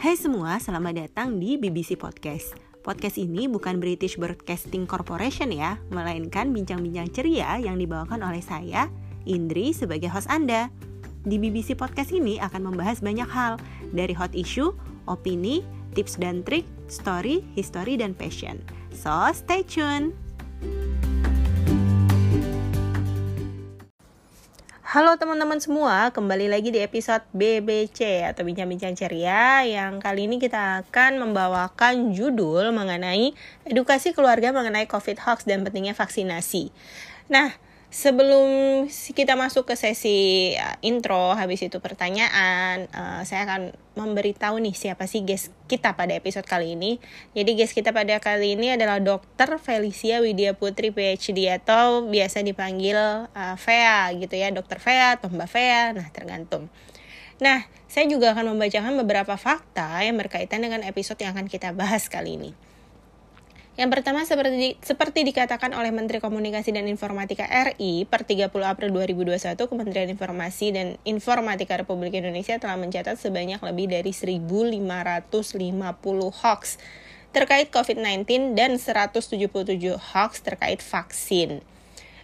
Hai semua, selamat datang di BBC Podcast. Podcast ini bukan British Broadcasting Corporation ya, melainkan bincang-bincang ceria yang dibawakan oleh saya, Indri, sebagai host Anda. Di BBC Podcast ini akan membahas banyak hal, dari hot issue, opini, tips dan trik, story, history, dan passion. So, stay tune! Halo teman-teman semua, kembali lagi di episode BBC atau Bincang-Bincang Ceria yang kali ini kita akan membawakan judul mengenai edukasi keluarga mengenai COVID hoax dan pentingnya vaksinasi. Nah, Sebelum kita masuk ke sesi uh, intro, habis itu pertanyaan, uh, saya akan memberitahu nih siapa sih guest kita pada episode kali ini. Jadi guest kita pada kali ini adalah Dr. Felicia Widya Putri PhD atau biasa dipanggil uh, Fea gitu ya, Dr. Fea atau Mbak Fea, nah tergantung. Nah, saya juga akan membacakan beberapa fakta yang berkaitan dengan episode yang akan kita bahas kali ini. Yang pertama seperti seperti dikatakan oleh Menteri Komunikasi dan Informatika RI per 30 April 2021 Kementerian Informasi dan Informatika Republik Indonesia telah mencatat sebanyak lebih dari 1550 hoax terkait COVID-19 dan 177 hoax terkait vaksin.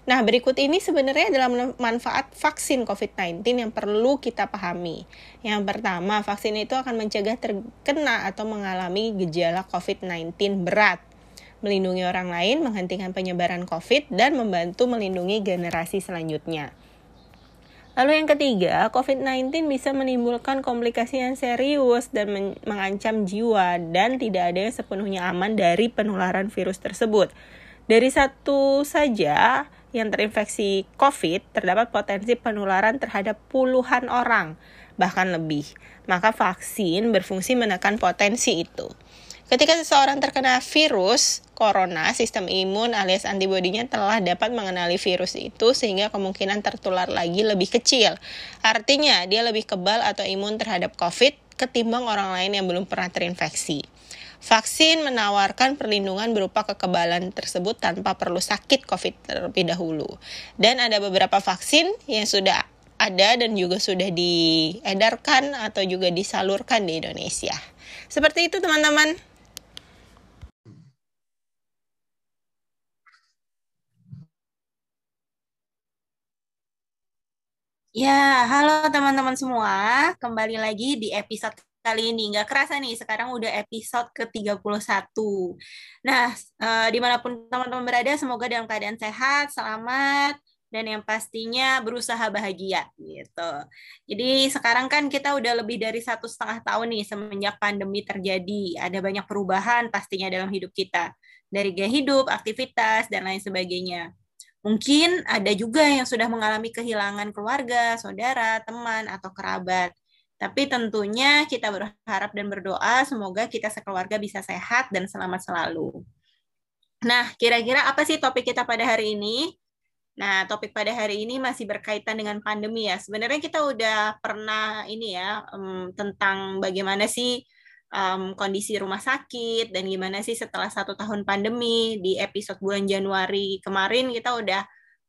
Nah, berikut ini sebenarnya adalah manfaat vaksin COVID-19 yang perlu kita pahami. Yang pertama, vaksin itu akan mencegah terkena atau mengalami gejala COVID-19 berat melindungi orang lain, menghentikan penyebaran COVID, dan membantu melindungi generasi selanjutnya. Lalu yang ketiga, COVID-19 bisa menimbulkan komplikasi yang serius dan men mengancam jiwa dan tidak ada yang sepenuhnya aman dari penularan virus tersebut. Dari satu saja yang terinfeksi COVID, terdapat potensi penularan terhadap puluhan orang, bahkan lebih. Maka vaksin berfungsi menekan potensi itu. Ketika seseorang terkena virus corona, sistem imun alias antibodinya telah dapat mengenali virus itu sehingga kemungkinan tertular lagi lebih kecil. Artinya, dia lebih kebal atau imun terhadap COVID ketimbang orang lain yang belum pernah terinfeksi. Vaksin menawarkan perlindungan berupa kekebalan tersebut tanpa perlu sakit COVID terlebih dahulu. Dan ada beberapa vaksin yang sudah ada dan juga sudah diedarkan atau juga disalurkan di Indonesia. Seperti itu teman-teman. Ya, halo teman-teman semua. Kembali lagi di episode kali ini. Nggak kerasa nih, sekarang udah episode ke-31. Nah, uh, di mana pun teman-teman berada, semoga dalam keadaan sehat, selamat, dan yang pastinya berusaha bahagia gitu. Jadi sekarang kan kita udah lebih dari satu setengah tahun nih semenjak pandemi terjadi. Ada banyak perubahan pastinya dalam hidup kita. Dari gaya hidup, aktivitas, dan lain sebagainya. Mungkin ada juga yang sudah mengalami kehilangan keluarga, saudara, teman, atau kerabat. Tapi tentunya kita berharap dan berdoa semoga kita sekeluarga bisa sehat dan selamat selalu. Nah, kira-kira apa sih topik kita pada hari ini? Nah, topik pada hari ini masih berkaitan dengan pandemi ya. Sebenarnya kita udah pernah ini ya um, tentang bagaimana sih um, kondisi rumah sakit dan gimana sih setelah satu tahun pandemi di episode bulan Januari kemarin kita udah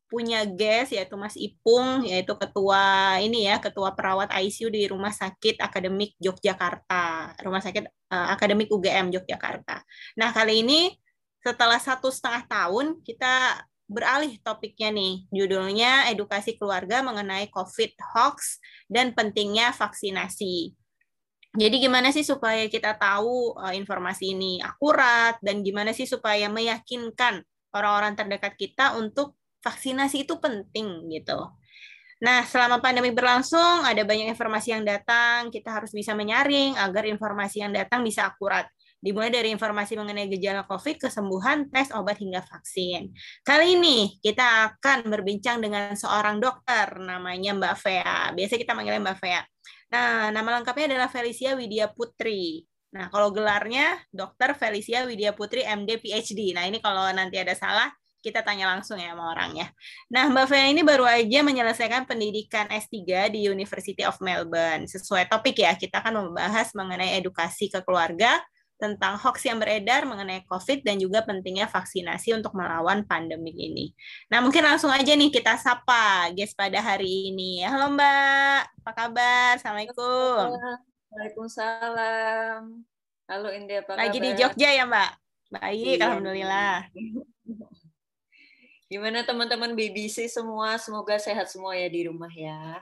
punya guest yaitu Mas Ipung yaitu ketua ini ya ketua perawat ICU di Rumah Sakit Akademik Yogyakarta Rumah Sakit uh, Akademik UGM Yogyakarta. Nah kali ini setelah satu setengah tahun kita beralih topiknya nih judulnya edukasi keluarga mengenai COVID hoax dan pentingnya vaksinasi. Jadi gimana sih supaya kita tahu uh, informasi ini akurat dan gimana sih supaya meyakinkan orang-orang terdekat kita untuk vaksinasi itu penting gitu. Nah, selama pandemi berlangsung ada banyak informasi yang datang, kita harus bisa menyaring agar informasi yang datang bisa akurat. Dimulai dari informasi mengenai gejala COVID, kesembuhan, tes, obat, hingga vaksin. Kali ini kita akan berbincang dengan seorang dokter namanya Mbak Fea. Biasa kita manggilnya Mbak Fea. Nah, nama lengkapnya adalah Felicia Widya Putri. Nah, kalau gelarnya Dokter Felicia Widya Putri MD PhD. Nah, ini kalau nanti ada salah, kita tanya langsung ya sama orangnya. Nah, Mbak Fea ini baru aja menyelesaikan pendidikan S3 di University of Melbourne. Sesuai topik ya, kita akan membahas mengenai edukasi ke keluarga, tentang hoax yang beredar mengenai COVID dan juga pentingnya vaksinasi untuk melawan pandemi ini. Nah, mungkin langsung aja nih kita sapa guys pada hari ini. Halo Mbak, apa kabar? Assalamualaikum. Waalaikumsalam. Halo India, apa Lagi di Jogja ya Mbak? Baik, iya. Alhamdulillah. Gimana teman-teman BBC semua? Semoga sehat semua ya di rumah ya.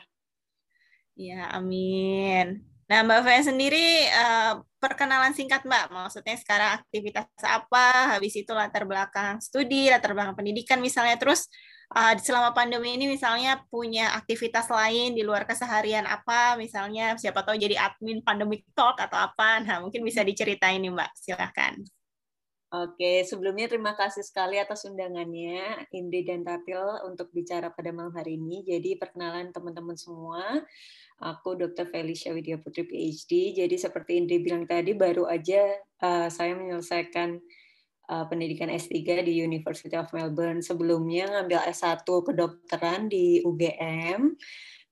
Ya, amin. Nah, Mbak Faya sendiri uh, perkenalan singkat Mbak, maksudnya sekarang aktivitas apa, habis itu latar belakang studi, latar belakang pendidikan misalnya, terus uh, selama pandemi ini misalnya punya aktivitas lain di luar keseharian apa, misalnya siapa tahu jadi admin pandemic talk atau apa, nah mungkin bisa diceritain nih Mbak, silahkan. Oke, sebelumnya terima kasih sekali atas undangannya Indi dan Tatil untuk bicara pada malam hari ini. Jadi perkenalan teman-teman semua, aku Dr. Felicia Widya Putri PhD. Jadi seperti Indi bilang tadi, baru aja uh, saya menyelesaikan uh, pendidikan S3 di University of Melbourne. Sebelumnya ngambil S1 kedokteran di UGM.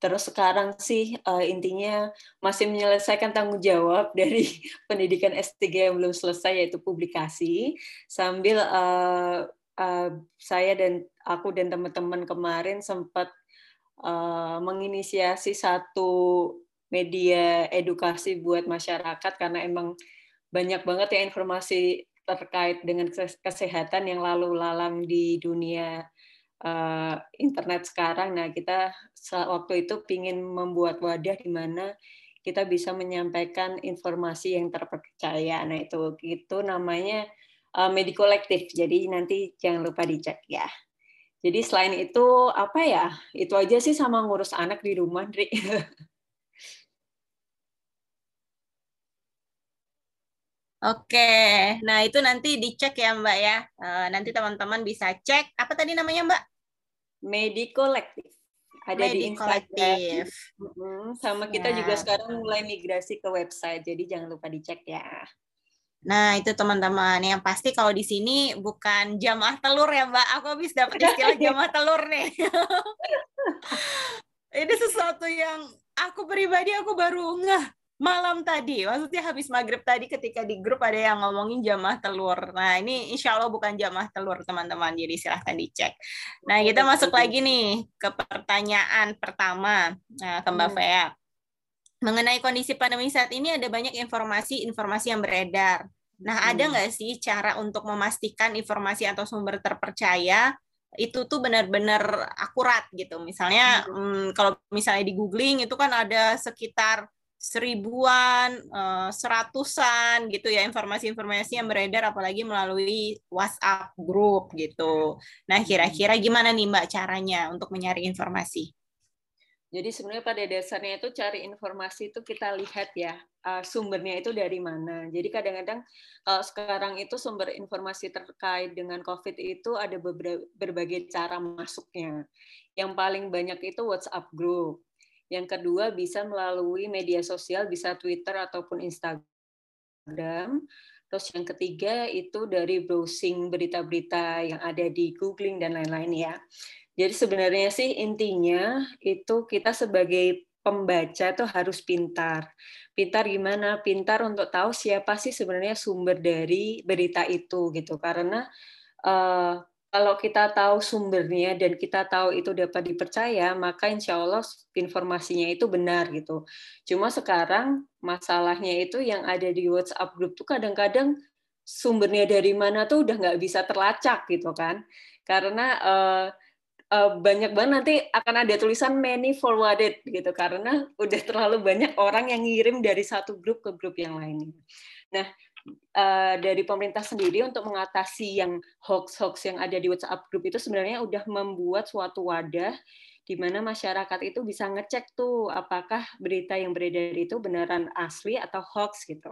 Terus sekarang sih uh, intinya masih menyelesaikan tanggung jawab dari pendidikan S3 yang belum selesai yaitu publikasi. Sambil uh, uh, saya dan aku dan teman-teman kemarin sempat uh, menginisiasi satu media edukasi buat masyarakat karena emang banyak banget ya informasi terkait dengan kesehatan yang lalu lalang di dunia uh, internet sekarang. Nah, kita waktu itu ingin membuat wadah di mana kita bisa menyampaikan informasi yang terpercaya. Nah, itu itu namanya uh, Medikolektif. Jadi nanti jangan lupa dicek ya. Jadi selain itu apa ya? Itu aja sih sama ngurus anak di rumah, Dri. Oke, nah itu nanti dicek ya Mbak ya. Uh, nanti teman-teman bisa cek apa tadi namanya Mbak? Medikolektif. Ada di Instagram. Sama kita ya. juga sekarang mulai migrasi ke website, jadi jangan lupa dicek ya. Nah, itu teman-teman. Yang pasti kalau di sini bukan jamaah telur ya, Mbak. Aku habis dapat istilah jamaah telur nih. Ini sesuatu yang aku pribadi aku baru ngeh malam tadi, maksudnya habis maghrib tadi ketika di grup ada yang ngomongin jamaah telur. Nah ini insya Allah bukan jamaah telur teman-teman, jadi silahkan dicek. Nah kita masuk lagi nih ke pertanyaan pertama nah, ke Mbak hmm. Fea. Mengenai kondisi pandemi saat ini ada banyak informasi-informasi yang beredar. Nah ada hmm. nggak sih cara untuk memastikan informasi atau sumber terpercaya itu tuh benar-benar akurat gitu. Misalnya hmm. kalau misalnya di googling itu kan ada sekitar seribuan, uh, seratusan gitu ya informasi-informasi yang beredar apalagi melalui WhatsApp grup gitu. Nah, kira-kira gimana nih Mbak caranya untuk mencari informasi? Jadi sebenarnya pada dasarnya itu cari informasi itu kita lihat ya uh, sumbernya itu dari mana. Jadi kadang-kadang kalau sekarang itu sumber informasi terkait dengan COVID itu ada berbagai cara masuknya. Yang paling banyak itu WhatsApp group yang kedua bisa melalui media sosial, bisa Twitter ataupun Instagram. Terus yang ketiga itu dari browsing berita-berita yang ada di googling dan lain-lain ya. Jadi sebenarnya sih intinya itu kita sebagai pembaca tuh harus pintar. Pintar gimana? Pintar untuk tahu siapa sih sebenarnya sumber dari berita itu gitu. Karena uh, kalau kita tahu sumbernya dan kita tahu itu dapat dipercaya, maka insya Allah informasinya itu benar gitu. Cuma sekarang masalahnya itu yang ada di WhatsApp group tuh kadang-kadang sumbernya dari mana tuh udah nggak bisa terlacak gitu kan. Karena uh, uh, banyak banget nanti akan ada tulisan many forwarded gitu karena udah terlalu banyak orang yang ngirim dari satu grup ke grup yang lainnya. Nah, uh, dari pemerintah sendiri untuk mengatasi yang hoax-hoax yang ada di WhatsApp group itu sebenarnya udah membuat suatu wadah di mana masyarakat itu bisa ngecek tuh apakah berita yang beredar itu beneran asli atau hoax gitu.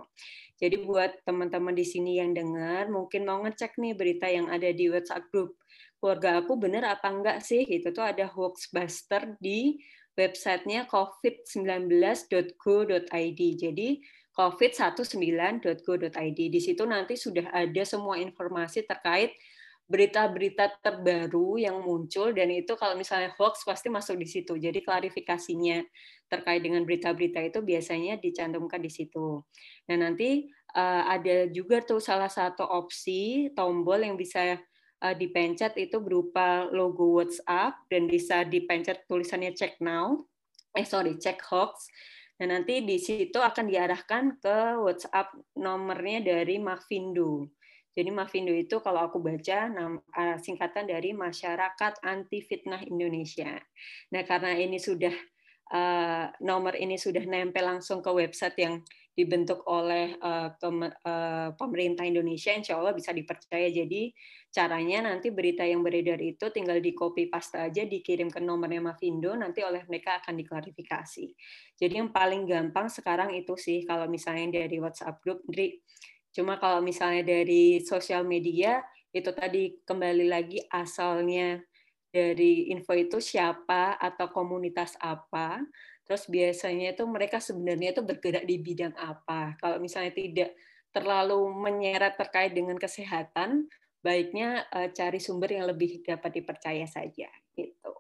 Jadi buat teman-teman di sini yang dengar mungkin mau ngecek nih berita yang ada di WhatsApp group keluarga aku bener apa enggak sih gitu tuh ada hoax buster di websitenya covid19.go.id. Jadi covid19.go.id. Di situ nanti sudah ada semua informasi terkait berita-berita terbaru yang muncul dan itu kalau misalnya hoax pasti masuk di situ. Jadi klarifikasinya terkait dengan berita-berita itu biasanya dicantumkan di situ. Nah, nanti uh, ada juga tuh salah satu opsi tombol yang bisa uh, dipencet itu berupa logo WhatsApp dan bisa dipencet tulisannya check now. Eh sorry, check hoax Nah, nanti di situ akan diarahkan ke WhatsApp nomornya dari Mavindo. Jadi Mavindo itu kalau aku baca eh, singkatan dari Masyarakat Anti Fitnah Indonesia. Nah, karena ini sudah uh, nomor ini sudah nempel langsung ke website yang dibentuk oleh uh, uh, pemerintah Indonesia, insya Allah bisa dipercaya. Jadi caranya nanti berita yang beredar itu tinggal di copy paste aja, dikirim ke nomornya Mavindo, nanti oleh mereka akan diklarifikasi. Jadi yang paling gampang sekarang itu sih kalau misalnya dari WhatsApp group, Cuma kalau misalnya dari sosial media itu tadi kembali lagi asalnya dari info itu siapa atau komunitas apa. Terus biasanya itu mereka sebenarnya itu bergerak di bidang apa. Kalau misalnya tidak terlalu menyeret terkait dengan kesehatan, baiknya uh, cari sumber yang lebih dapat dipercaya saja gitu.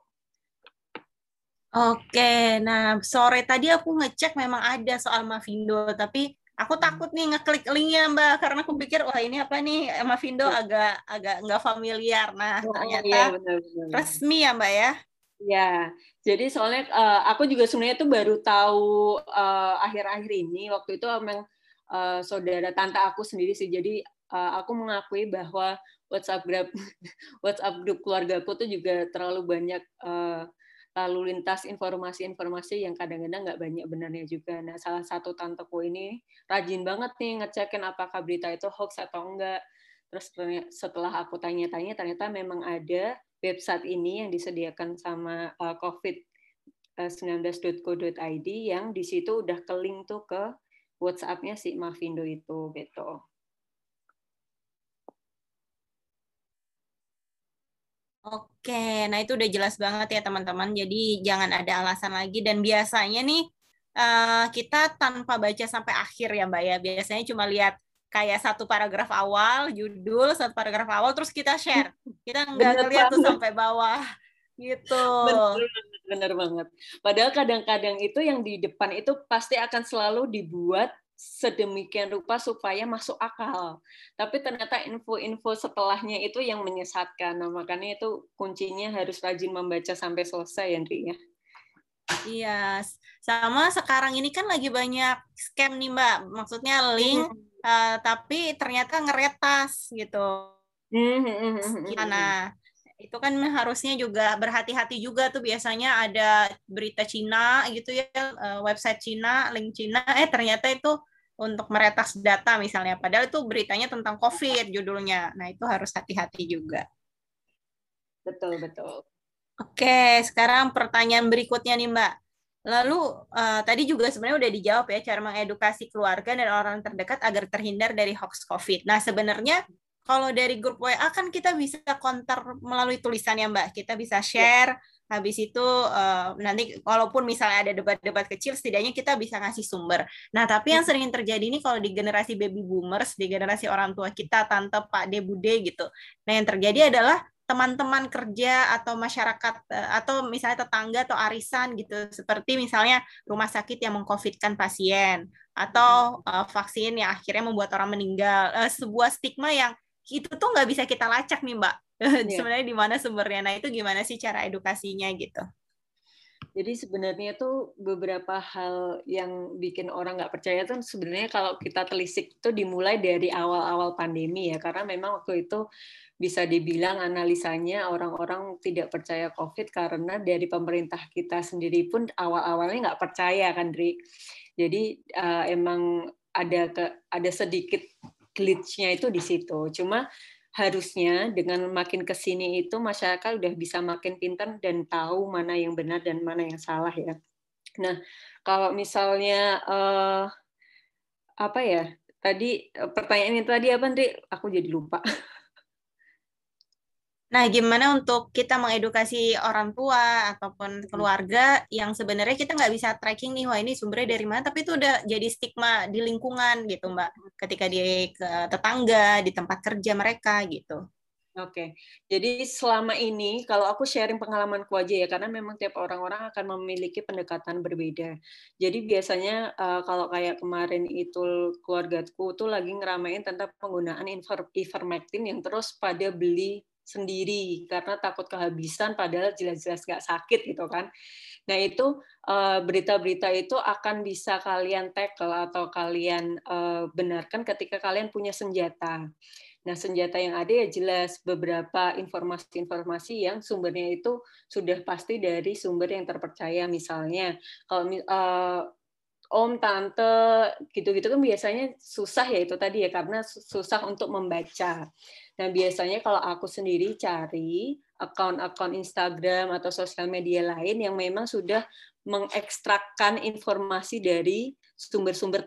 Oke, nah sore tadi aku ngecek memang ada soal Mavindo, tapi Aku hmm. takut nih ngeklik linknya Mbak karena aku pikir wah ini apa nih Emma Vindo ya. agak agak nggak familiar. Nah oh, ternyata iya, benar, benar. resmi ya Mbak ya. Ya, jadi soalnya uh, aku juga sebenarnya tuh baru tahu uh, akhir-akhir ini waktu itu memang uh, saudara tante aku sendiri sih. Jadi uh, aku mengakui bahwa WhatsApp grup WhatsApp grup keluargaku tuh juga terlalu banyak uh, lalu lintas informasi-informasi yang kadang-kadang nggak banyak benarnya juga. Nah, salah satu tanteku ini rajin banget nih ngecekin apakah berita itu hoax atau enggak. Terus setelah aku tanya-tanya, ternyata memang ada website ini yang disediakan sama uh, covid19.co.id yang di situ udah ke link tuh ke WhatsApp-nya si Mavindo itu gitu. Oke, nah itu udah jelas banget ya teman-teman. Jadi jangan ada alasan lagi dan biasanya nih uh, kita tanpa baca sampai akhir ya Mbak ya. Biasanya cuma lihat kayak satu paragraf awal, judul, satu paragraf awal, terus kita share. Kita nggak lihat tuh sampai bawah gitu. Bener, bener banget. Padahal kadang-kadang itu yang di depan itu pasti akan selalu dibuat sedemikian rupa supaya masuk akal. Tapi ternyata info-info setelahnya itu yang menyesatkan. Nah, makanya itu kuncinya harus rajin membaca sampai selesai, Andri ya. Iya, sama sekarang ini kan lagi banyak scam nih Mbak. Maksudnya link, uh, tapi ternyata ngeretas gitu. Nah, itu kan harusnya juga berhati-hati juga tuh biasanya ada berita Cina gitu ya, eh, website Cina, link Cina, eh ternyata itu untuk meretas data misalnya. Padahal itu beritanya tentang COVID judulnya. Nah, itu harus hati-hati juga. Betul, betul. Oke, sekarang pertanyaan berikutnya nih Mbak. Lalu uh, tadi juga sebenarnya udah dijawab ya cara mengedukasi keluarga dan orang terdekat agar terhindar dari hoax COVID. Nah, sebenarnya kalau dari grup WA kan kita bisa counter melalui tulisan ya Mbak. Kita bisa share, habis itu uh, nanti walaupun misalnya ada debat-debat kecil setidaknya kita bisa ngasih sumber. Nah, tapi yang sering terjadi ini kalau di generasi baby boomers, di generasi orang tua kita, tante, pak, de, bude gitu. Nah, yang terjadi adalah teman-teman kerja atau masyarakat eh, atau misalnya tetangga atau arisan gitu seperti misalnya rumah sakit yang mengcovidkan pasien atau uh, vaksin yang akhirnya membuat orang meninggal uh, sebuah stigma yang itu tuh nggak bisa kita lacak nih mbak yeah. sebenarnya di mana sumbernya. Nah, itu gimana sih cara edukasinya gitu? Jadi sebenarnya tuh beberapa hal yang bikin orang nggak percaya tuh sebenarnya kalau kita telisik itu dimulai dari awal-awal pandemi ya karena memang waktu itu bisa dibilang analisanya orang-orang tidak percaya COVID karena dari pemerintah kita sendiri pun awal-awalnya nggak percaya kan, Dri. Jadi uh, emang ada ke, ada sedikit glitch-nya itu di situ. Cuma harusnya dengan makin ke sini itu masyarakat udah bisa makin pintar dan tahu mana yang benar dan mana yang salah ya. Nah, kalau misalnya uh, apa ya? Tadi pertanyaan itu tadi apa nanti aku jadi lupa. Nah, gimana untuk kita mengedukasi orang tua ataupun hmm. keluarga yang sebenarnya kita nggak bisa tracking nih, wah ini sumbernya dari mana, tapi itu udah jadi stigma di lingkungan gitu, Mbak. Ketika di ke tetangga, di tempat kerja mereka gitu. Oke, jadi selama ini kalau aku sharing pengalamanku aja ya, karena memang tiap orang-orang akan memiliki pendekatan berbeda. Jadi biasanya uh, kalau kayak kemarin itu keluargaku tuh lagi ngeramein tentang penggunaan ivermectin yang terus pada beli sendiri karena takut kehabisan padahal jelas-jelas nggak sakit gitu kan. Nah, itu eh, berita-berita itu akan bisa kalian tackle atau kalian eh, benarkan ketika kalian punya senjata. Nah, senjata yang ada ya jelas beberapa informasi-informasi yang sumbernya itu sudah pasti dari sumber yang terpercaya. Misalnya, kalau uh, om, tante, gitu-gitu kan biasanya susah ya itu tadi ya, karena susah untuk membaca. Nah, biasanya kalau aku sendiri cari akun-akun Instagram atau sosial media lain yang memang sudah mengekstrakkan informasi dari sumber-sumber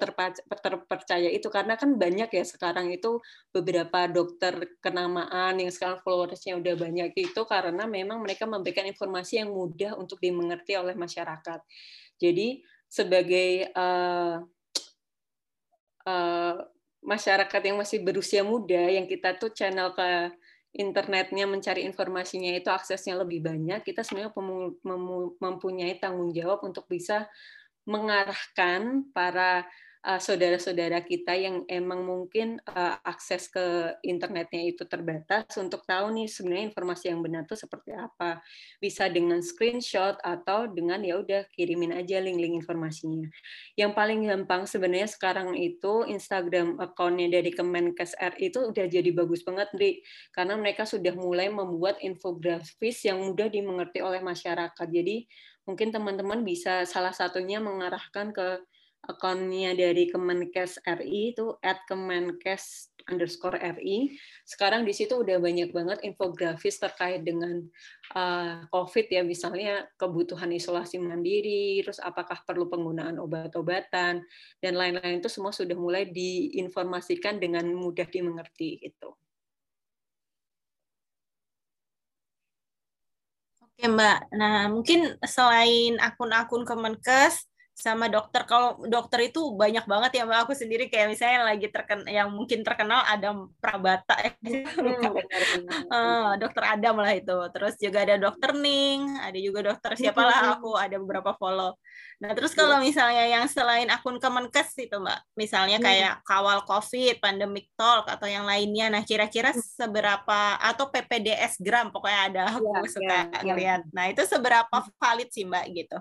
terpercaya itu karena kan banyak ya sekarang itu beberapa dokter kenamaan yang sekarang followersnya udah banyak itu karena memang mereka memberikan informasi yang mudah untuk dimengerti oleh masyarakat. Jadi sebagai uh, uh, masyarakat yang masih berusia muda yang kita tuh channel ke internetnya mencari informasinya itu aksesnya lebih banyak, kita sebenarnya mempunyai tanggung jawab untuk bisa mengarahkan para uh, saudara-saudara kita yang emang mungkin uh, akses ke internetnya itu terbatas untuk tahu nih sebenarnya informasi yang benar itu seperti apa. Bisa dengan screenshot atau dengan ya udah kirimin aja link-link informasinya. Yang paling gampang sebenarnya sekarang itu Instagram account-nya dari Kemenkes RI itu udah jadi bagus banget, Dri. Karena mereka sudah mulai membuat infografis yang mudah dimengerti oleh masyarakat. Jadi mungkin teman-teman bisa salah satunya mengarahkan ke akunnya dari Kemenkes RI itu at Kemenkes underscore RI. Sekarang di situ udah banyak banget infografis terkait dengan uh, COVID ya, misalnya kebutuhan isolasi mandiri, terus apakah perlu penggunaan obat-obatan, dan lain-lain itu semua sudah mulai diinformasikan dengan mudah dimengerti gitu. Oke Mbak, nah mungkin selain akun-akun Kemenkes, sama dokter. Kalau dokter itu banyak banget ya mbak. Aku sendiri kayak misalnya yang lagi terkenal yang mungkin terkenal ada Prabata eh, uh, dokter Adam lah itu. Terus juga ada dokter Ning ada juga dokter siapa lah aku ada beberapa follow. Nah terus iya. kalau misalnya yang selain akun Kemenkes itu mbak misalnya hmm. kayak kawal COVID pandemic talk atau yang lainnya nah kira-kira hmm. seberapa atau PPDS gram pokoknya ada aku ya, suka ya, ngeliat nah itu seberapa valid sih mbak gitu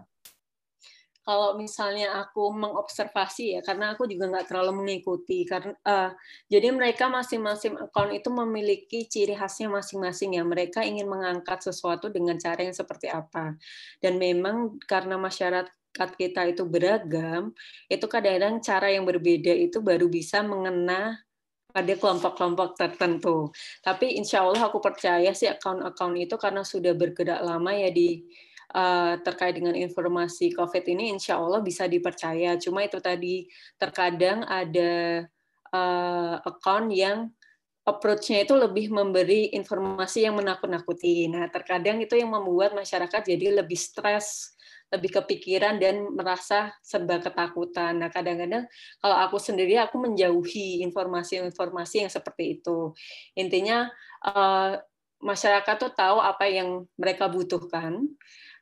kalau misalnya aku mengobservasi ya karena aku juga nggak terlalu mengikuti karena uh, jadi mereka masing-masing akun itu memiliki ciri khasnya masing-masing ya mereka ingin mengangkat sesuatu dengan cara yang seperti apa dan memang karena masyarakat kita itu beragam itu kadang-kadang cara yang berbeda itu baru bisa mengena pada kelompok-kelompok tertentu. Tapi insya Allah aku percaya sih akun-akun itu karena sudah bergerak lama ya di uh, terkait dengan informasi COVID ini insya Allah bisa dipercaya. Cuma itu tadi terkadang ada uh, account yang approach-nya itu lebih memberi informasi yang menakut-nakuti. Nah, terkadang itu yang membuat masyarakat jadi lebih stres, lebih kepikiran dan merasa serba ketakutan. Nah, kadang-kadang kalau aku sendiri aku menjauhi informasi-informasi yang seperti itu. Intinya uh, masyarakat tuh tahu apa yang mereka butuhkan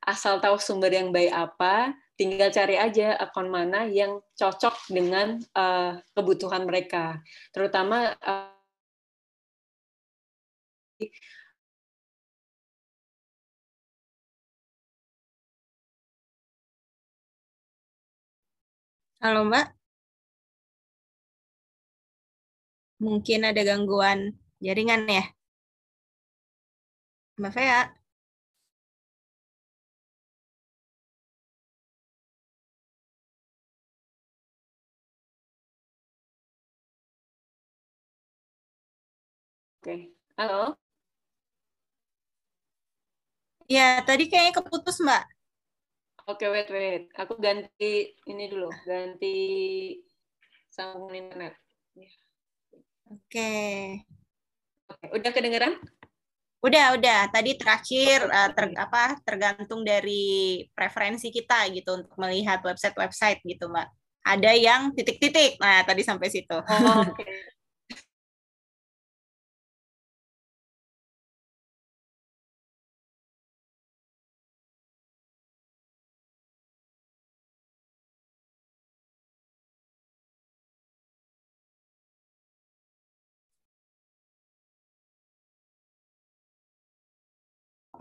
asal tahu sumber yang baik apa, tinggal cari aja akun mana yang cocok dengan uh, kebutuhan mereka. Terutama uh, Halo Mbak. Mungkin ada gangguan jaringan ya? Mbak Fea. Oke, halo. Ya, tadi kayaknya keputus, Mbak. Oke, wait, wait. Aku ganti ini dulu, ganti sambungan internet. Oke. Oke, udah kedengeran? Udah, udah. Tadi terakhir uh, ter, apa tergantung dari preferensi kita gitu untuk melihat website-website gitu, Mbak. Ada yang titik-titik. Nah, tadi sampai situ. Oh, Oke. Okay.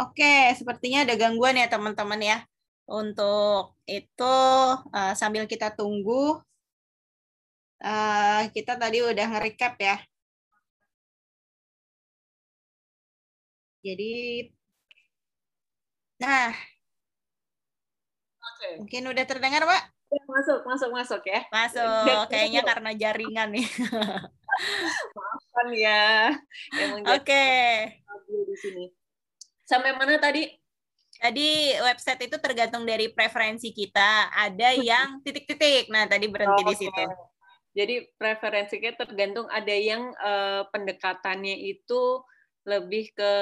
Oke, sepertinya ada gangguan ya teman-teman ya untuk itu uh, sambil kita tunggu uh, kita tadi udah nge-recap ya. Jadi nah okay. mungkin udah terdengar, Pak? Ya, masuk, masuk, masuk ya. Masuk, kayaknya karena jaringan nih. Maafkan ya. Oke. Okay. Di sini. Sampai mana tadi? Tadi website itu tergantung dari preferensi kita. Ada yang titik-titik. Nah, tadi berhenti oh, di situ. Jadi preferensinya tergantung ada yang uh, pendekatannya itu lebih ke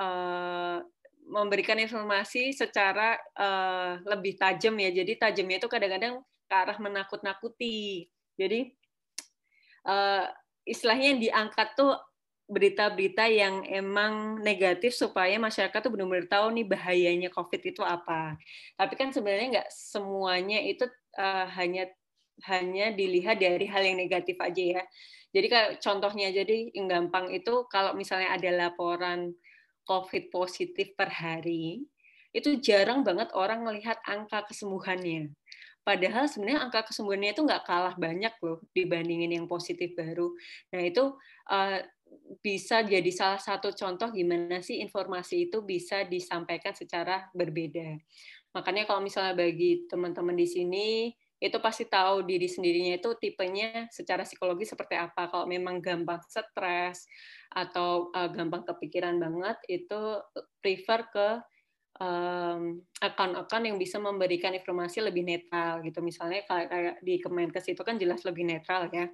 uh, memberikan informasi secara uh, lebih tajam ya. Jadi tajamnya itu kadang-kadang ke arah menakut-nakuti. Jadi uh, istilahnya yang diangkat tuh berita-berita yang emang negatif supaya masyarakat tuh benar-benar tahu nih bahayanya COVID itu apa. Tapi kan sebenarnya nggak semuanya itu uh, hanya hanya dilihat dari hal yang negatif aja ya. Jadi kayak contohnya jadi yang gampang itu kalau misalnya ada laporan COVID positif per hari, itu jarang banget orang melihat angka kesembuhannya. Padahal sebenarnya angka kesembuhannya itu nggak kalah banyak loh dibandingin yang positif baru. Nah itu uh, bisa jadi salah satu contoh gimana sih informasi itu bisa disampaikan secara berbeda. Makanya kalau misalnya bagi teman-teman di sini itu pasti tahu diri sendirinya itu tipenya secara psikologi seperti apa. Kalau memang gampang stres atau uh, gampang kepikiran banget, itu prefer ke um, akun-akun yang bisa memberikan informasi lebih netral gitu. Misalnya kayak, kayak di Kemenkes itu kan jelas lebih netral ya.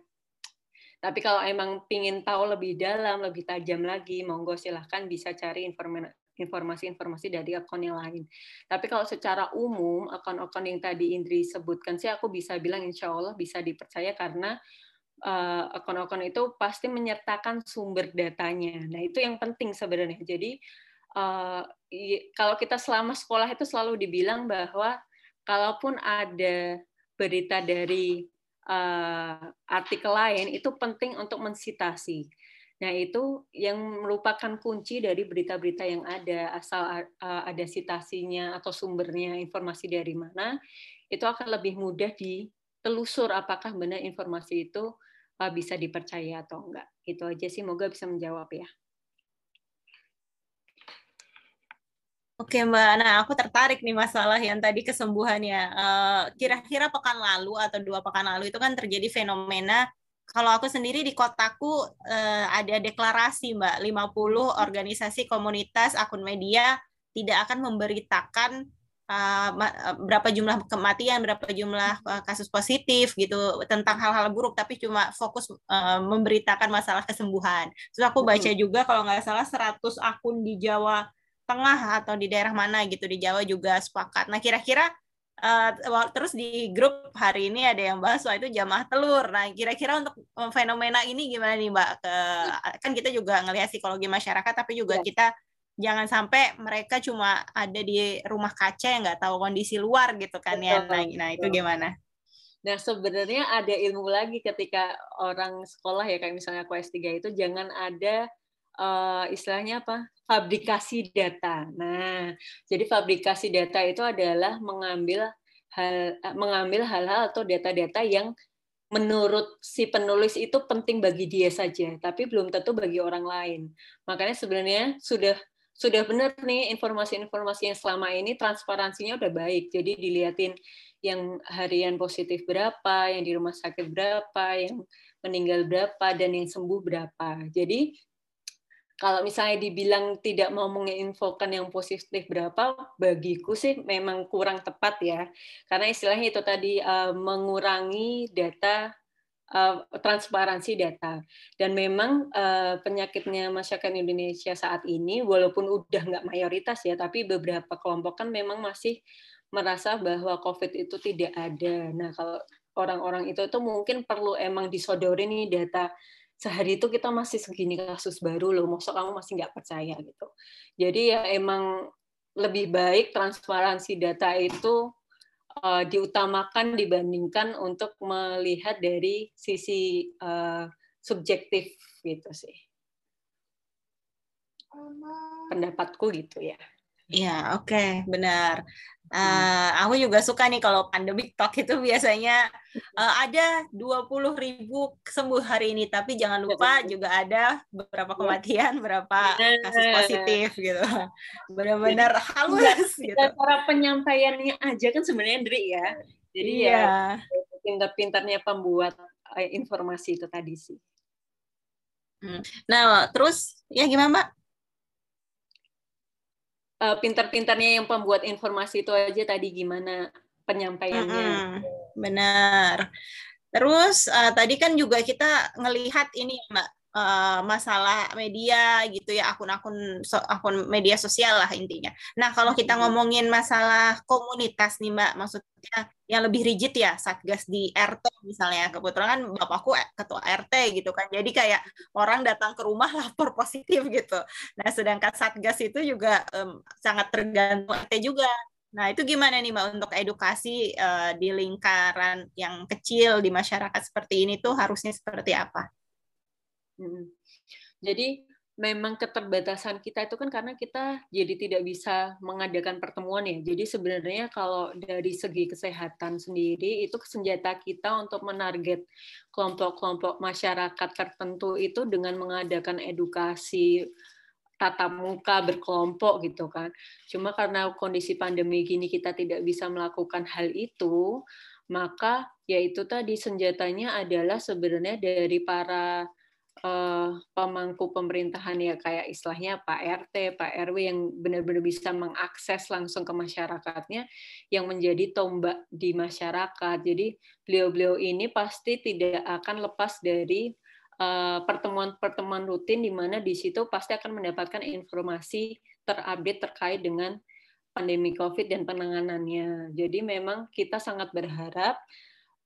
Tapi kalau emang pingin tahu lebih dalam, lebih tajam lagi, monggo silahkan bisa cari informasi informasi-informasi dari akun yang lain. Tapi kalau secara umum, akun-akun yang tadi Indri sebutkan sih aku bisa bilang insya Allah bisa dipercaya karena uh, akun-akun itu pasti menyertakan sumber datanya. Nah itu yang penting sebenarnya. Jadi uh, kalau kita selama sekolah itu selalu dibilang bahwa kalaupun ada berita dari uh, artikel lain itu penting untuk mensitasi. Nah, itu yang merupakan kunci dari berita-berita yang ada, asal ada citasinya atau sumbernya, informasi dari mana, itu akan lebih mudah ditelusur apakah benar informasi itu bisa dipercaya atau enggak. Itu aja sih, moga bisa menjawab ya. Oke Mbak, nah aku tertarik nih masalah yang tadi kesembuhannya. Kira-kira pekan lalu atau dua pekan lalu itu kan terjadi fenomena kalau aku sendiri di kotaku uh, ada deklarasi Mbak, 50 organisasi komunitas akun media tidak akan memberitakan uh, berapa jumlah kematian, berapa jumlah uh, kasus positif gitu tentang hal-hal buruk, tapi cuma fokus uh, memberitakan masalah kesembuhan. Terus aku baca juga kalau nggak salah 100 akun di Jawa Tengah atau di daerah mana gitu di Jawa juga sepakat. Nah kira-kira Uh, terus di grup hari ini ada yang bahas soal itu jamaah telur. Nah, kira-kira untuk fenomena ini gimana nih, Mbak? Ke, kan kita juga ngelihat psikologi masyarakat, tapi juga ya. kita jangan sampai mereka cuma ada di rumah kaca yang nggak tahu kondisi luar gitu kan ya. Nah, nah itu gimana? Nah, sebenarnya ada ilmu lagi ketika orang sekolah ya, kayak misalnya aku S3 itu, jangan ada uh, istilahnya apa? fabrikasi data. Nah, jadi fabrikasi data itu adalah mengambil hal eh, mengambil hal-hal atau data-data yang menurut si penulis itu penting bagi dia saja, tapi belum tentu bagi orang lain. Makanya sebenarnya sudah sudah benar nih informasi-informasi yang selama ini transparansinya udah baik. Jadi dilihatin yang harian positif berapa, yang di rumah sakit berapa, yang meninggal berapa, dan yang sembuh berapa. Jadi kalau misalnya dibilang tidak mau menginfokan yang positif berapa, bagiku sih memang kurang tepat ya. Karena istilahnya itu tadi uh, mengurangi data uh, transparansi data. Dan memang uh, penyakitnya masyarakat Indonesia saat ini, walaupun udah nggak mayoritas ya, tapi beberapa kelompok kan memang masih merasa bahwa COVID itu tidak ada. Nah, kalau orang-orang itu tuh mungkin perlu emang disodori nih data sehari itu kita masih segini kasus baru loh, maksud kamu masih nggak percaya gitu. Jadi ya emang lebih baik transparansi data itu uh, diutamakan dibandingkan untuk melihat dari sisi uh, subjektif gitu sih. Pendapatku gitu ya. Iya, oke, okay, benar. Uh, aku juga suka nih kalau pandemic talk itu biasanya uh, ada 20 ribu sembuh hari ini, tapi jangan lupa juga ada beberapa kematian, berapa kasus positif gitu. Benar-benar halus gitu. Cara penyampaiannya aja kan sebenarnya Andri ya. Jadi ya iya. ya pintar-pintarnya pembuat informasi itu tadi sih. Hmm. Nah, terus ya gimana Mbak? Uh, pintar-pintarnya yang pembuat informasi itu aja tadi gimana penyampaiannya. Hmm, benar. Terus uh, tadi kan juga kita ngelihat ini Mbak uh, masalah media gitu ya akun-akun so, akun media sosial lah intinya. Nah kalau kita ngomongin masalah komunitas nih Mbak, maksudnya yang lebih rigid ya satgas di RT misalnya kebetulan kan bapakku ketua RT gitu kan jadi kayak orang datang ke rumah lapor positif gitu nah sedangkan satgas itu juga um, sangat tergantung RT juga nah itu gimana nih mbak untuk edukasi uh, di lingkaran yang kecil di masyarakat seperti ini tuh harusnya seperti apa? Jadi memang keterbatasan kita itu kan karena kita jadi tidak bisa mengadakan pertemuan ya. Jadi sebenarnya kalau dari segi kesehatan sendiri itu senjata kita untuk menarget kelompok-kelompok masyarakat tertentu itu dengan mengadakan edukasi tatap muka berkelompok gitu kan. Cuma karena kondisi pandemi gini kita tidak bisa melakukan hal itu, maka yaitu tadi senjatanya adalah sebenarnya dari para uh, pemangku pemerintahan ya kayak istilahnya Pak RT, Pak RW yang benar-benar bisa mengakses langsung ke masyarakatnya yang menjadi tombak di masyarakat. Jadi beliau-beliau ini pasti tidak akan lepas dari eh, pertemuan-pertemuan rutin di mana di situ pasti akan mendapatkan informasi terupdate terkait dengan pandemi COVID dan penanganannya. Jadi memang kita sangat berharap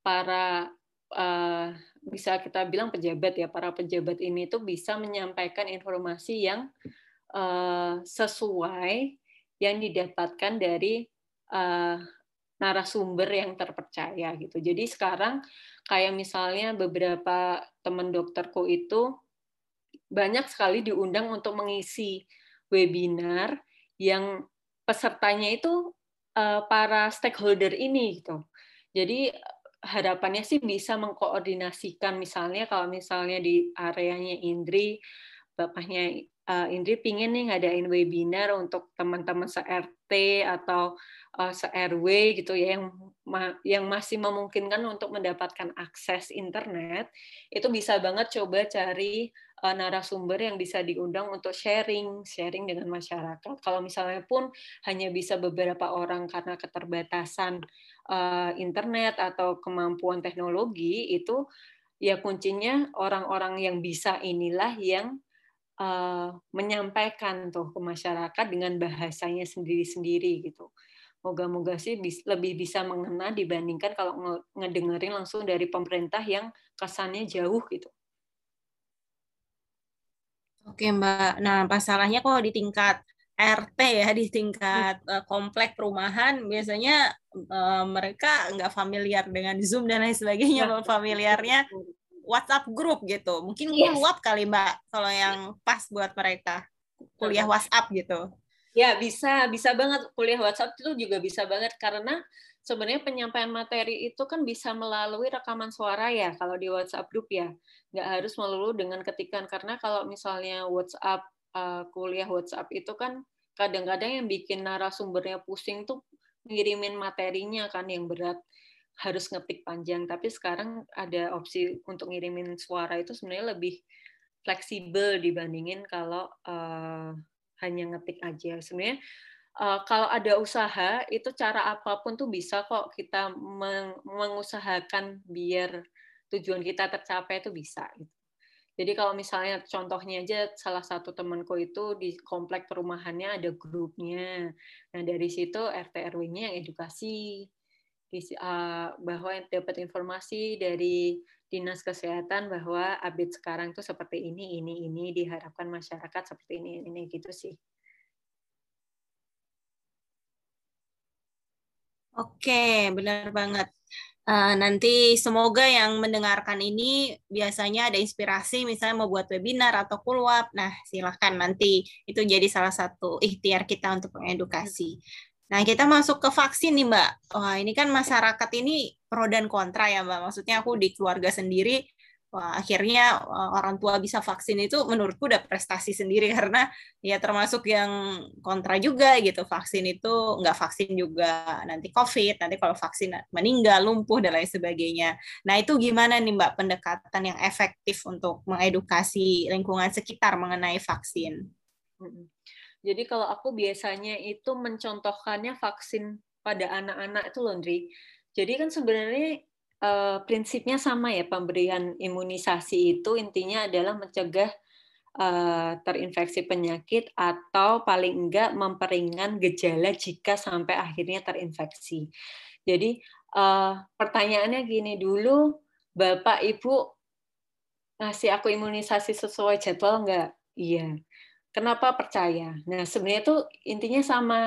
para uh, bisa kita bilang pejabat ya para pejabat ini tuh bisa menyampaikan informasi yang uh, sesuai yang didapatkan dari uh, narasumber yang terpercaya gitu. Jadi sekarang kayak misalnya beberapa teman dokterku itu banyak sekali diundang untuk mengisi webinar yang pesertanya itu para stakeholder ini gitu. Jadi harapannya sih bisa mengkoordinasikan. Misalnya kalau misalnya di areanya Indri bapaknya uh, Indri pingin nih ngadain webinar untuk teman-teman se-RT atau uh, se-RW gitu ya yang ma yang masih memungkinkan untuk mendapatkan akses internet itu bisa banget coba cari uh, narasumber yang bisa diundang untuk sharing sharing dengan masyarakat. Kalau misalnya pun hanya bisa beberapa orang karena keterbatasan uh, internet atau kemampuan teknologi itu ya kuncinya orang-orang yang bisa inilah yang uh, menyampaikan tuh ke masyarakat dengan bahasanya sendiri-sendiri gitu. Moga-moga sih lebih bisa mengena dibandingkan kalau ngedengerin langsung dari pemerintah yang kesannya jauh gitu. Oke Mbak, nah masalahnya kok di tingkat RT ya di tingkat uh, komplek perumahan biasanya uh, mereka nggak familiar dengan Zoom dan lain sebagainya, nah, familiarnya WhatsApp grup gitu. Mungkin yes. WhatsApp kali Mbak kalau yang pas buat mereka kuliah WhatsApp gitu. Ya bisa bisa banget kuliah WhatsApp itu juga bisa banget karena sebenarnya penyampaian materi itu kan bisa melalui rekaman suara ya kalau di WhatsApp grup ya nggak harus melulu dengan ketikan karena kalau misalnya WhatsApp uh, kuliah WhatsApp itu kan kadang-kadang yang bikin narasumbernya pusing tuh ngirimin materinya kan yang berat harus ngetik panjang tapi sekarang ada opsi untuk ngirimin suara itu sebenarnya lebih fleksibel dibandingin kalau uh, hanya ngetik aja sebenarnya uh, kalau ada usaha itu cara apa pun tuh bisa kok kita meng mengusahakan biar tujuan kita tercapai itu bisa gitu. Jadi kalau misalnya contohnya aja salah satu temanku itu di komplek perumahannya ada grupnya. Nah dari situ RT RW-nya yang edukasi ah, bahwa dapat informasi dari dinas kesehatan bahwa update sekarang itu seperti ini ini ini diharapkan masyarakat seperti ini ini gitu sih. Oke, benar banget. Uh, nanti semoga yang mendengarkan ini biasanya ada inspirasi misalnya mau buat webinar atau kulwap. Nah, silahkan nanti itu jadi salah satu ikhtiar kita untuk mengedukasi. Nah, kita masuk ke vaksin nih, Mbak. Wah, ini kan masyarakat ini pro dan kontra ya, Mbak. Maksudnya aku di keluarga sendiri Wah, akhirnya eh, orang tua bisa vaksin itu menurutku udah prestasi sendiri karena ya termasuk yang kontra juga gitu vaksin itu nggak vaksin juga nanti COVID nanti kalau vaksin meninggal lumpuh dan lain sebagainya. Nah itu gimana nih mbak pendekatan yang efektif untuk mengedukasi lingkungan sekitar mengenai vaksin? Jadi kalau aku biasanya itu mencontohkannya vaksin pada anak-anak itu Londri. Jadi kan sebenarnya uh, prinsipnya sama ya pemberian imunisasi itu intinya adalah mencegah uh, terinfeksi penyakit atau paling enggak memperingan gejala jika sampai akhirnya terinfeksi. Jadi uh, pertanyaannya gini dulu, Bapak Ibu ngasih aku imunisasi sesuai jadwal enggak? Iya. Kenapa percaya? Nah sebenarnya itu intinya sama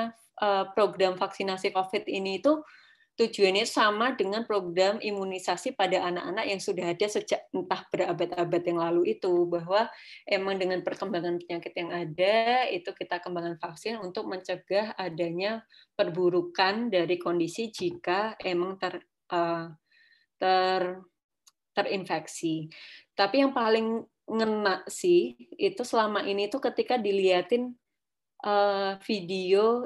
program vaksinasi COVID ini itu tujuannya sama dengan program imunisasi pada anak-anak yang sudah ada sejak entah berabad-abad yang lalu itu bahwa emang dengan perkembangan penyakit yang ada itu kita kembangkan vaksin untuk mencegah adanya perburukan dari kondisi jika emang ter uh, ter terinfeksi. Tapi yang paling ngena sih itu selama ini tuh ketika diliatin uh, video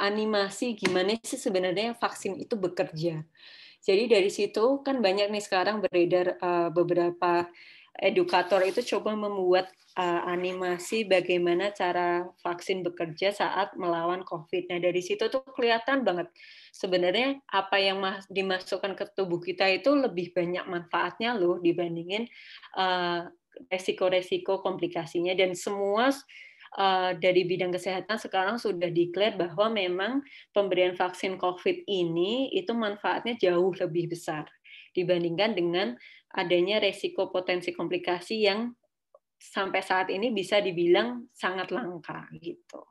animasi gimana sih sebenarnya vaksin itu bekerja. Jadi dari situ kan banyak nih sekarang beredar uh, beberapa edukator itu coba membuat uh, animasi bagaimana cara vaksin bekerja saat melawan COVID. Nah dari situ tuh kelihatan banget sebenarnya apa yang dimasukkan ke tubuh kita itu lebih banyak manfaatnya loh dibandingin uh, resiko-resiko komplikasinya dan semua uh, dari bidang kesehatan sekarang sudah declare bahwa memang pemberian vaksin COVID ini itu manfaatnya jauh lebih besar dibandingkan dengan adanya resiko potensi komplikasi yang sampai saat ini bisa dibilang sangat langka gitu.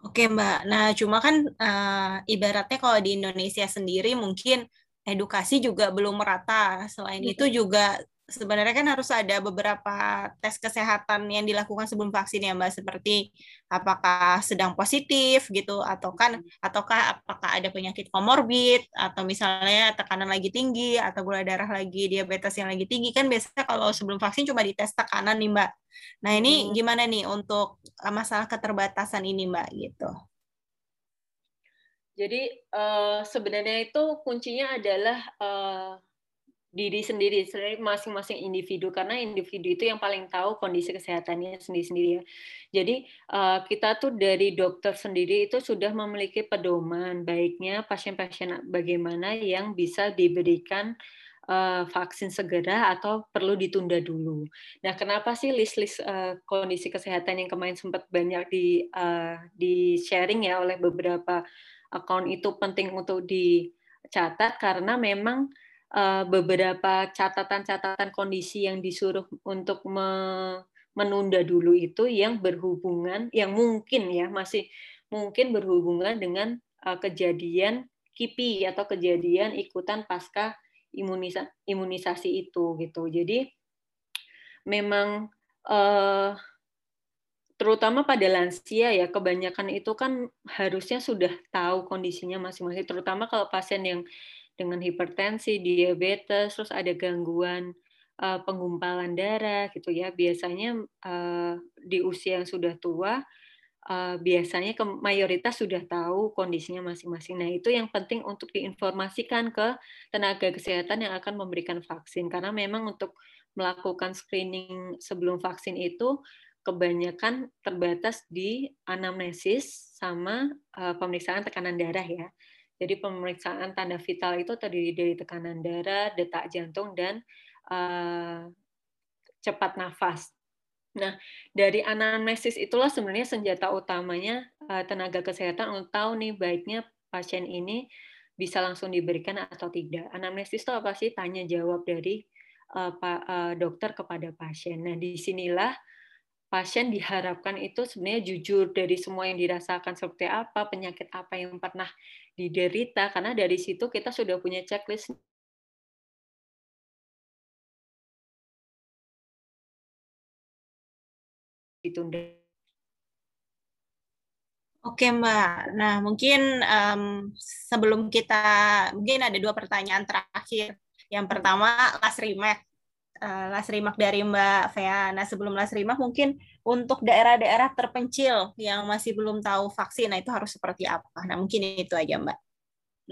Oke Mbak, nah cuma kan uh, ibaratnya kalau di Indonesia sendiri mungkin edukasi juga belum merata. Selain itu juga sebenarnya kan harus ada beberapa tes kesehatan yang dilakukan sebelum vaksin ya Mbak seperti apakah sedang positif gitu atau kan ataukah apakah ada penyakit komorbid atau misalnya tekanan lagi tinggi atau gula darah lagi diabetes yang lagi tinggi kan biasanya kalau sebelum vaksin cuma dites tekanan nih Mbak. Nah, ini hmm. gimana nih untuk eh, masalah keterbatasan ini Mbak gitu. Jadi uh, sebenarnya itu kuncinya adalah uh, diri sendiri, masing-masing individu karena individu itu yang paling tahu kondisi kesehatannya sendiri-sendiri ya. Jadi uh, kita tuh dari dokter sendiri itu sudah memiliki pedoman baiknya pasien-pasien bagaimana yang bisa diberikan uh, vaksin segera atau perlu ditunda dulu. Nah, kenapa sih list-list uh, kondisi kesehatan yang kemarin sempat banyak di uh, di sharing ya oleh beberapa akun itu penting untuk dicatat karena memang uh, beberapa catatan-catatan kondisi yang disuruh untuk me menunda dulu itu yang berhubungan yang mungkin ya masih mungkin berhubungan dengan uh, kejadian KIPI atau kejadian ikutan pasca imunisa imunisasi itu gitu. Jadi memang uh, terutama pada lansia ya kebanyakan itu kan harusnya sudah tahu kondisinya masing-masing terutama kalau pasien yang dengan hipertensi, diabetes, terus ada gangguan uh, penggumpalan darah gitu ya. Biasanya uh, di usia yang sudah tua uh, biasanya ke mayoritas sudah tahu kondisinya masing-masing. Nah, itu yang penting untuk diinformasikan ke tenaga kesehatan yang akan memberikan vaksin karena memang untuk melakukan screening sebelum vaksin itu kebanyakan terbatas di anamnesis sama uh, pemeriksaan tekanan darah ya. Jadi pemeriksaan tanda vital itu terdiri dari tekanan darah, detak jantung, dan uh, cepat nafas. Nah, dari anamnesis itulah sebenarnya senjata utamanya uh, tenaga kesehatan untuk tahu nih baiknya pasien ini bisa langsung diberikan atau tidak. Anamnesis itu apa sih? Tanya jawab dari uh, pa, uh, dokter kepada pasien. Nah, di sinilah pasien diharapkan itu sebenarnya jujur dari semua yang dirasakan seperti apa, penyakit apa yang pernah diderita, karena dari situ kita sudah punya checklist ditunda. Oke Mbak, nah mungkin um, sebelum kita, mungkin ada dua pertanyaan terakhir. Yang pertama, last remark uh, Las Rimak dari Mbak Fea. Nah, sebelum Las Rimak mungkin untuk daerah-daerah terpencil yang masih belum tahu vaksin, nah itu harus seperti apa? Nah, mungkin itu aja Mbak.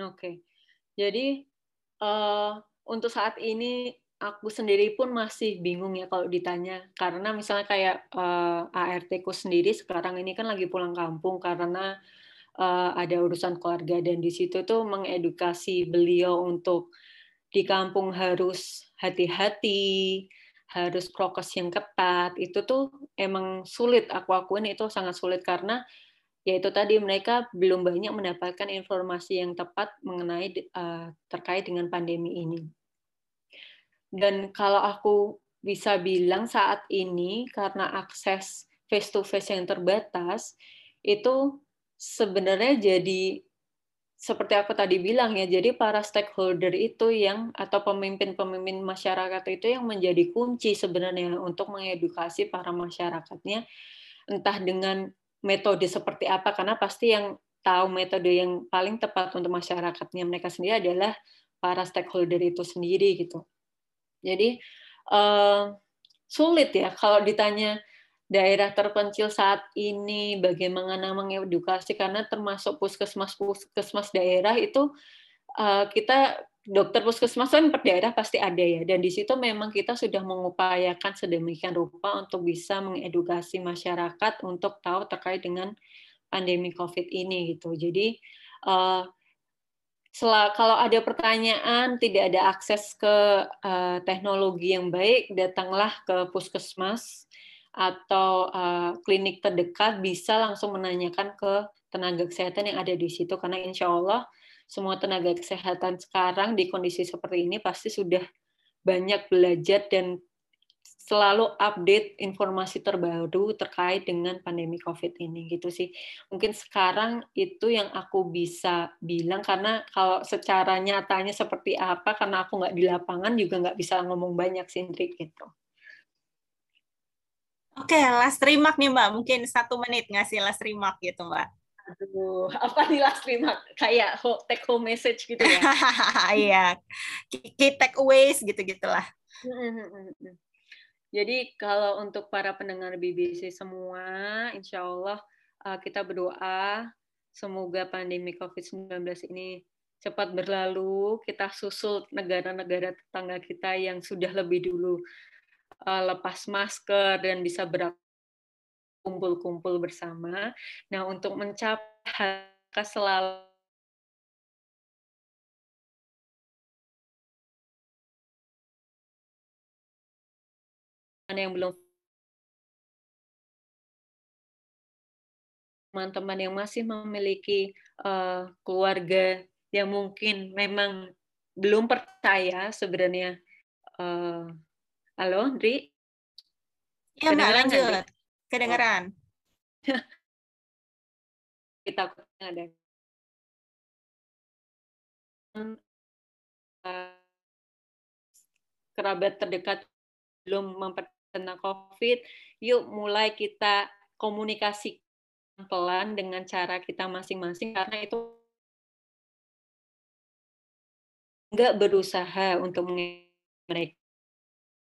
Oke. Jadi uh, untuk saat ini aku sendiri pun masih bingung ya kalau ditanya karena misalnya kayak uh, eh, ART ku sendiri sekarang ini kan lagi pulang kampung karena uh, ada urusan keluarga dan di situ tuh mengedukasi beliau untuk di kampung harus hati-hati, harus prokes yang ketat, itu tuh emang sulit aku akuin itu sangat sulit karena yaitu tadi mereka belum banyak mendapatkan informasi yang tepat mengenai uh, terkait dengan pandemi ini. Dan kalau aku bisa bilang saat ini karena akses face to face yang terbatas itu sebenarnya jadi seperti aku tadi bilang ya, jadi para stakeholder itu yang atau pemimpin-pemimpin masyarakat itu yang menjadi kunci sebenarnya untuk mengedukasi para masyarakatnya, entah dengan metode seperti apa, karena pasti yang tahu metode yang paling tepat untuk masyarakatnya mereka sendiri adalah para stakeholder itu sendiri gitu. Jadi uh, sulit ya kalau ditanya daerah terpencil saat ini, bagaimana mengedukasi karena termasuk puskesmas puskesmas daerah itu uh, kita dokter puskesmas kan per daerah pasti ada ya dan di situ memang kita sudah mengupayakan sedemikian rupa untuk bisa mengedukasi masyarakat untuk tahu terkait dengan pandemi COVID ini gitu. Jadi uh, kalau ada pertanyaan tidak ada akses ke uh, teknologi yang baik, datanglah ke puskesmas atau uh, klinik terdekat bisa langsung menanyakan ke tenaga kesehatan yang ada di situ karena insya Allah semua tenaga kesehatan sekarang di kondisi seperti ini pasti sudah banyak belajar dan selalu update informasi terbaru terkait dengan pandemi COVID ini gitu sih. Mungkin sekarang itu yang aku bisa bilang karena kalau secara nyatanya seperti apa karena aku nggak di lapangan juga nggak bisa ngomong banyak sih gitu. Oke, okay, last remark nih Mbak. Mungkin satu menit ngasih last remark gitu Mbak. Aduh, apa nih last remark? Kayak take home message gitu ya? Iya, key takeaways gitu-gitulah. Jadi kalau untuk para pendengar BBC semua, insya Allah uh, kita berdoa semoga pandemi COVID-19 ini cepat berlalu, kita susul negara-negara tetangga kita yang sudah lebih dulu uh, lepas masker dan bisa berkumpul-kumpul bersama. Nah, untuk mencapai selalu yang belum teman-teman yang masih memiliki uh, keluarga yang mungkin memang belum percaya sebenarnya uh, Halo, Andri? Ya, Mbak, lanjut. Kedengeran. Kita ada kerabat terdekat belum memperkenal COVID, yuk mulai kita komunikasi pelan dengan cara kita masing-masing karena itu nggak berusaha untuk mereka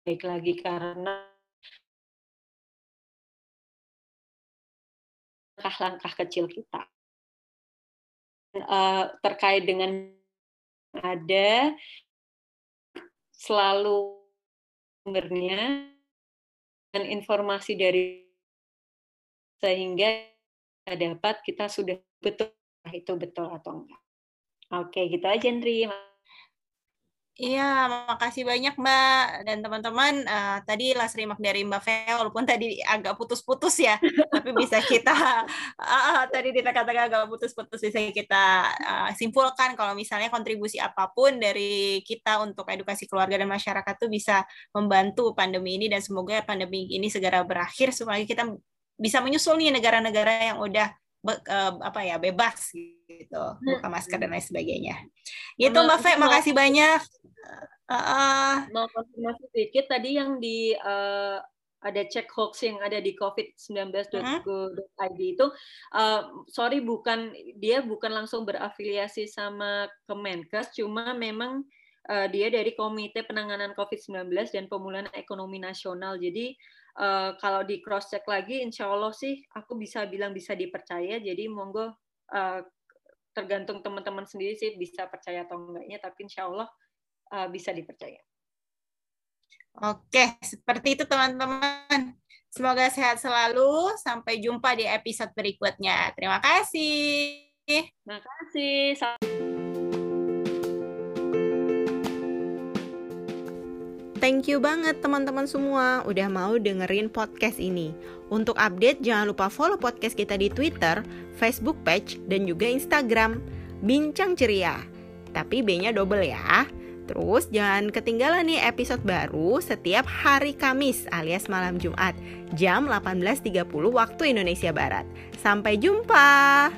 baik lagi karena langkah-langkah kecil kita. Uh, terkait dengan ada selalu sumbernya dan informasi dari sehingga dapat kita sudah betul itu betul atau enggak. Oke, gitu aja, Andri. Iya, makasih banyak Mbak dan teman-teman. Uh, tadi lah remark dari Mbak Fe, walaupun tadi agak putus-putus ya, tapi bisa kita uh, tadi dikatakan agak putus-putus bisa kita uh, simpulkan kalau misalnya kontribusi apa pun dari kita untuk edukasi keluarga dan masyarakat itu bisa membantu pandemi ini dan semoga pandemi ini segera berakhir supaya kita bisa menyusul nih negara-negara yang udah uh, apa ya bebas gitu buka masker dan lain sebagainya. Gitu Mbak Fe, makasih banyak. Uh, mau konfirmasi sedikit tadi yang di uh, ada cek hoax yang ada di covid19.go.id itu uh, sorry bukan dia bukan langsung berafiliasi sama Kemenkes cuma memang uh, dia dari Komite Penanganan COVID-19 dan Pemulihan Ekonomi Nasional jadi uh, kalau di cross check lagi insya Allah sih aku bisa bilang bisa dipercaya jadi monggo uh, tergantung teman-teman sendiri sih bisa percaya atau enggaknya tapi insya Allah uh, bisa dipercaya. Oke, seperti itu teman-teman. Semoga sehat selalu. Sampai jumpa di episode berikutnya. Terima kasih. Terima kasih. Thank you banget teman-teman semua udah mau dengerin podcast ini. Untuk update jangan lupa follow podcast kita di Twitter, Facebook page, dan juga Instagram. Bincang ceria. Tapi B-nya double ya. Terus jangan ketinggalan nih episode baru setiap hari Kamis alias malam Jumat jam 18.30 waktu Indonesia Barat. Sampai jumpa.